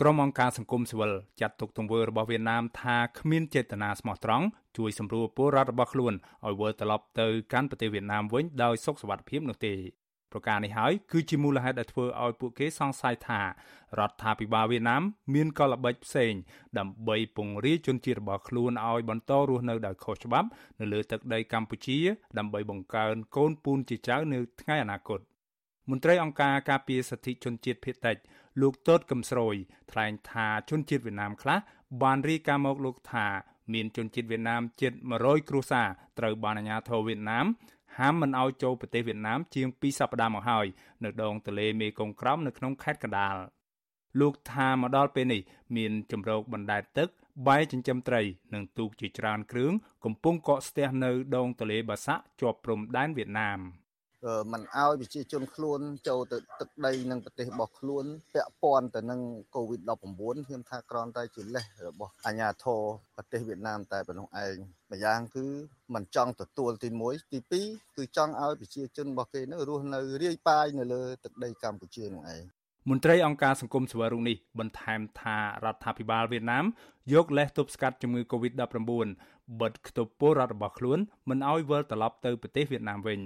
ក្រុមអង្គការសង្គមស៊ីវិលចាត់ទុកទង្វើរបស់វៀតណាមថាគ្មានចេតនាស្មោះត្រង់ជួយសម្រួលពលរដ្ឋរបស់ខ្លួនឲ្យវិលត្រឡប់ទៅកាន់ប្រទេសវៀតណាមវិញដោយសុខសวัสดิភាពនោះទេប្រការនេះហើយគឺជាមូលហេតុដែលធ្វើឲ្យពួកគេសង្ស័យថារដ្ឋាភិបាលវៀតណាមមានកលល្បិចផ្សេងដើម្បីពង្រាយជនជាតិរបស់ខ្លួនឲ្យបន្តរស់នៅដោយខុសច្បាប់នៅលើទឹកដីកម្ពុជា ដើម្បីបង្កើនកូនពូនជាចៅនៅថ្ងៃអនាគតមន្ត្រីអង្គការការពារសិទ្ធិជនជាតិភៀតតិច លោកតូតកឹមស្រួយថ្លែងថាជនជាតិវៀតណាមខ្លះបានរាយការណ៍មកលោកថាមានជនជាតិវៀតណាមជិត100គ្រួសារត្រូវបានអាជ្ញាធរវៀតណាមហាមមិនឲ្យចូលប្រទេសវៀតណាមជាង2សប្តាហ៍មកហើយនៅដងទន្លេមេគង្គក្រោមនៅក្នុងខេត្តកណ្ដាលលោកថាមកដល់ពេលនេះមានជំរកបណ្ដែតទឹកបាយចិញ្ចឹមត្រីនិងទូកជាច្រើនគ្រឿងកំពុងកកស្ទះនៅដងទន្លេបាសាក់ជាប់ព្រំដែនវៀតណាម។ មិនឲ្យប្រជាជនខ្លួនចូលទៅទឹកដីនឹងប្រទេសរបស់ខ្លួនពាក់ព័ន្ធទៅនឹង COVID-19 ខ្ញុំថាគ្រាន់តែជាលេសរបស់អាជ្ញាធរប្រទេសវៀតណាមតែប៉ុណ្ណោះឯងម្យ៉ាងគឺមិនចង់ទទួលទី1ទី2គឺចង់ឲ្យប្រជាជនរបស់គេនឹងរស់នៅរាយប៉ាយនៅលើទឹកដីកម្ពុជានោះឯងមន្ត្រីអង្គការសង្គមស៊ីវិលរុងនេះបន្ថែមថារដ្ឋាភិបាលវៀតណាមយកលេសទប់ស្កាត់ជំងឺ Covid-19 បិទខ្ទប់ពលរដ្ឋរបស់ខ្លួនមិនឲ្យវិលត្រឡប់ទៅប្រទេសវៀតណាមវិញ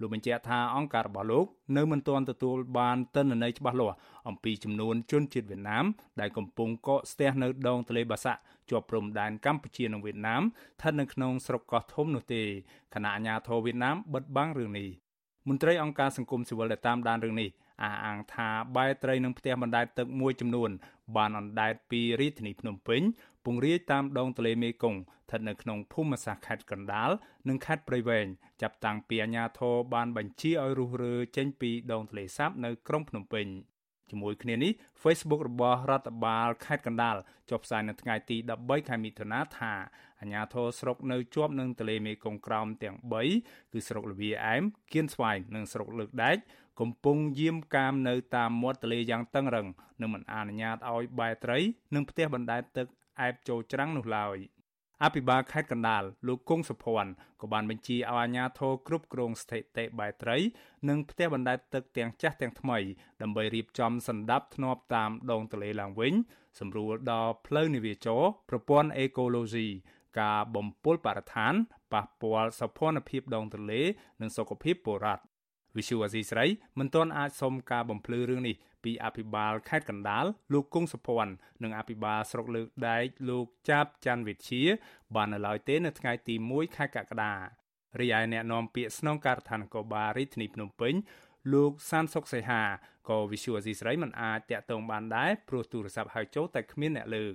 លោកបញ្ជាក់ថាអង្គការរបស់លោកនៅមិនទាន់ទទួលបានទិន្នន័យច្បាស់លាស់អំពីចំនួនជនជាតិវៀតណាមដែលកំពុងកកស្ទះនៅដងទន្លេបាសាក់ជាប់ព្រំដែនកម្ពុជានិងវៀតណាមស្ថិតនៅក្នុងស្រុកកោះធំនោះទេគណៈអាជ្ញាធរវៀតណាមបិទបាំងរឿងនេះមន្ត្រីអង្គការសង្គមស៊ីវិលដែលតាមដានរឿងនេះ អះអាងថាបែត្រីនឹងផ្ទះបណ្ដែតទឹកមួយចំនួន បានអណ្ដែតពីរាជធានីភ្នំពេញពង្រាយតាមដងទន្លេមេគង្គស្ថិតនៅក្នុងភូមិសាស្ត្រខេត្តកណ្ដាលនិងខេត្តព្រៃវែងចាប់តាំងពីអាជ្ញាធរបានបញ្ជាឲ្យរុះរើចេញពីដងទន្លេសាបនៅក្រុងភ្នំពេញ ជាមួយគ្នានេះ Facebook របស់រដ្ឋបាលខេត្តកណ្ដាលចុះផ្សាយនៅថ្ងៃទី13ខែមិថុនាថាអាជ្ញាធរស្រុកនៅជាប់នឹងទន្លេមេគង្គក្រោមទាំង3គឺស្រុកលវាអែមគៀនស្វាយនិងស្រុកលើកដែកកំពុងយាមកាមនៅតាមមាត់ទន្លេយ៉ាងតឹងរឹងនិងមិនអនុញ្ញាតឲ្យបែរត្រី និងផ្ទះបណ្ដែតទឹកអែបចូលច្រាំងនោះឡើយ អភិបាលខេត្តកណ្ដាលលោកគង់សុភ័ណ្ឌក៏បានបញ្ជាឲ្យអាជ្ញាធរគ្រប់គ្រងស្ថិតិបែត្រី និងផ្ទះបណ្ដែតទឹកទាំងចាស់ទាំងថ្មី ដើម្បីរៀបចំសម្ដាប់ធ្នាប់តាមដងទន្លេឡើងវិញសម្រួលដល់ផ្លូវនាវាចរប្រព័ន្ធអេកូឡូស៊ីការបំពុលបរិស្ថានប៉ះពាល់សោភ័ណភាពដងទន្លេ និងសុខភាពពលរដ្ឋ វិសុវអាស៊ីស្រីមិនទាន់អាចសុំការបំភ្លឺរឿងនេះពីអភិបាលខេត្តកណ្ដាលលោកគង់សុភ័ណ្ឌនិងអភិបាលស្រុកលើកដែកលោកចាបច័ន្ទវិជាបាននៅឡើយទេនៅថ្ងៃទី1ខែកក្កដារីឯអ្នកនាំពាក្យស្នងការដ្ឋាននគរបាលរាជធានីភ្នំពេញលោកសានសុកសីហាក៏វិសុវអាស៊ីស្រីមិនអាចតាក់ទងបានដែរព្រោះទូរស័ព្ទហៅចូលតែគ្មានអ្នកលើក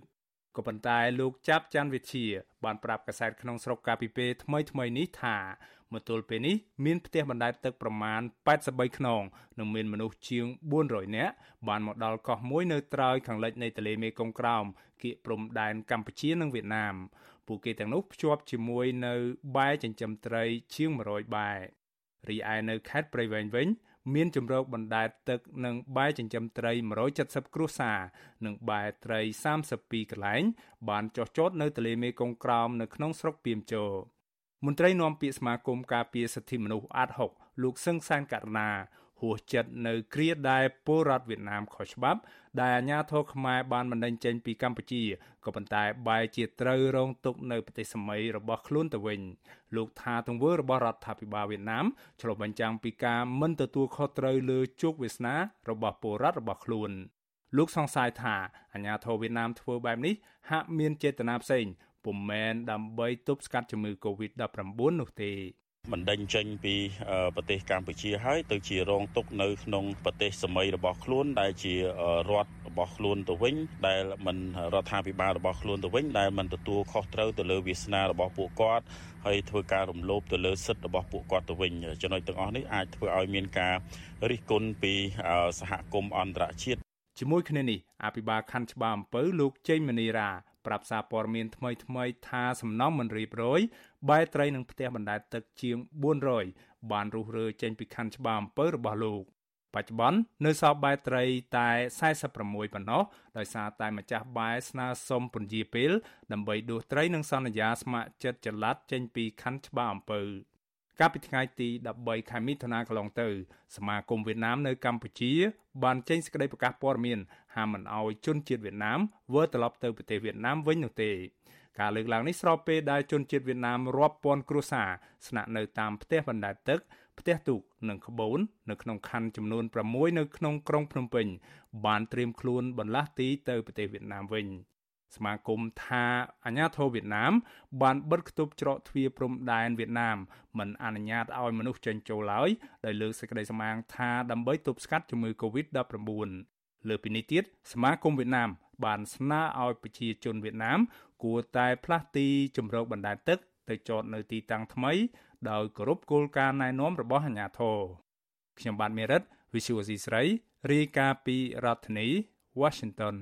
ក៏ប៉ុន្តែលោកចាប់ច័ន្ទវិជាបានប្រាប់កាសែតក្នុងស្រុកកាពីពេលថ្មីថ្មីនេះថាមកទល់ពេលនេះមានផ្ទះបណ្ដែតទឹកប្រមាណ83ខ្នងនិងមានមនុស្សជាង400នាក់បានមកដល់កោះមួយនៅត្រើយខាងលិចនៃទន្លេមេគង្គក្រោមគៀកព្រំដែនកម្ពុជានិងវៀតណាមពួកគេទាំងនោះភ្ជាប់ជាមួយនៅបែចិញ្ចឹមត្រីជាង100បែរី ឯនៅខេត្តព្រៃវែងវិញមានជំរកបណ្ដែតទឹកនិងបែចិញ្ចឹមត្រី170គ្រួសារនិងបែត្រី32កន្លែង បានចុះចតនៅទន្លេមេគង្គក្រោមនៅក្នុងស្រុកពីមជោមន្ត្រីនាំពាក្យសមាគមការពារសិទ្ធិមនុស្សអាត6លោកសឹងសានករណា ហួសចិត្តនៅគ្រាដែលពលរដ្ឋវៀតណាមខុសច្បាប់ដែលអាជ្ញាធរខ្មែរបានបណ្តេញចេញពីកម្ពុជាក៏ប៉ុន្តែបែរជាត្រូវរងទុក្ខនៅប្រទេសសម័យរបស់ខ្លួនទៅវិញលោកថាទង្វើរបស់រដ្ឋាភិបាលវៀតណាមឆ្លុះបញ្ចាំងពីការមិនទទួលខុសត្រូវលើជោគវាសនារបស់ពលរដ្ឋរបស់ខ្លួនលោកសង្ស័យថាអាញាធរវៀតណាមធ្វើបែបនេះហាក់មានចេតនាផ្សេងពុំមែនដើម្បីទប់ស្កាត់ជំងឺ Covid-19 នោះទេ បណ្ដេញចេញពីប្រទេសកម្ពុជាហើយទៅជារងទុកនៅក្នុងប្រទេសសម័យរបស់ខ្លួនដែលជារដ្ឋរបស់ខ្លួនទៅវិញ ដែលមិនរដ្ឋាភិបាលរបស់ខ្លួនទៅវិញដែលមិនទទួលខុសត្រូវទៅលើវាសនារបស់ពួកគាត់ហើយធ្វើការរំលោភទៅលើសិទ្ធិរបស់ពួកគាត់ទៅវិញចំណុចទាំងអស់នេះអាចធ្វើឲ្យមានការរិះគន់ពីសហគមន៍អន្តរជាតិជាមួយគ្នានេះអភិបាលខណ្ឌច្បារអំពៅលោកចេញមនីរា ប្រាប់សារព័ត៌មានថ្មីថ្មីថាសំណង់មិនរៀបរយបែត្រីនឹងផ្ទះបណ្ដែតទឹកជាង400បានរុះរើចេញពីខណ្ឌច្បារអំពើរបស់លោកបច្ចុប្បន្ននៅសល់បែត្រីតែ46ប៉ុណ្ណោះដោយសារតែម្ចាស់បែស្នើសុំពន្យាពេលដើម្បីដួសត្រីនិងសន្យាស្ម័គ្រចិត្តចល័តចេញពីខណ្ឌច្បារអំពើ កាលពីថ្ងៃទី13ខែមិថុនាកន្លងទៅសមាគមវៀតណាមនៅកម្ពុជា បានចេញសេចក្តីប្រកាសព័ត៌មានហាមមិនអោយជនជាតិវៀតណាមវិលត្រឡប់ទៅប្រទេសវៀតណាមវិញនោះទេការលើកឡើងនេះស្របពេលដែលជនជាតិវៀតណាមរាប់ពាន់គ្រួសារស្នាក់នៅតាមផ្ទះបណ្ដែតទឹកផ្ទះទូកនិងក្បូននៅក្នុងខណ្ឌចំនួន6នៅក្នុងក្រុងភ្នំពេញបានត្រៀមខ្លួនបន្លាស់ទីទៅប្រទេសវៀតណាមវិញ សមាគមថាអាញាធរវៀតណាម បានបិទគប់ច្រកទ្វារព្រំដែនវៀតណាមមិនអនុញ្ញាតឲ្យមនុស្សចេញចូលឡើយដោយលើកសេចក្តីសម្អាងថាដើម្បីទប់ស្កាត់ជំងឺ Covid-19 លើពីនេះទៀតសមាគមវៀតណាម បានស្នើឲ្យប្រជាជនវៀតណាម គួរតែផ្លាស់ទីជម្រកបណ្ដែតទឹកទៅចតនៅទីតាំងថ្មី ដោយគោរពគោលការណ៍ណែនាំរបស់អាជ្ញាធរខ្ញុំបាទមេរិត Visual C ស្រីរាយការណ៍ពីរដ្ឋធានី Washington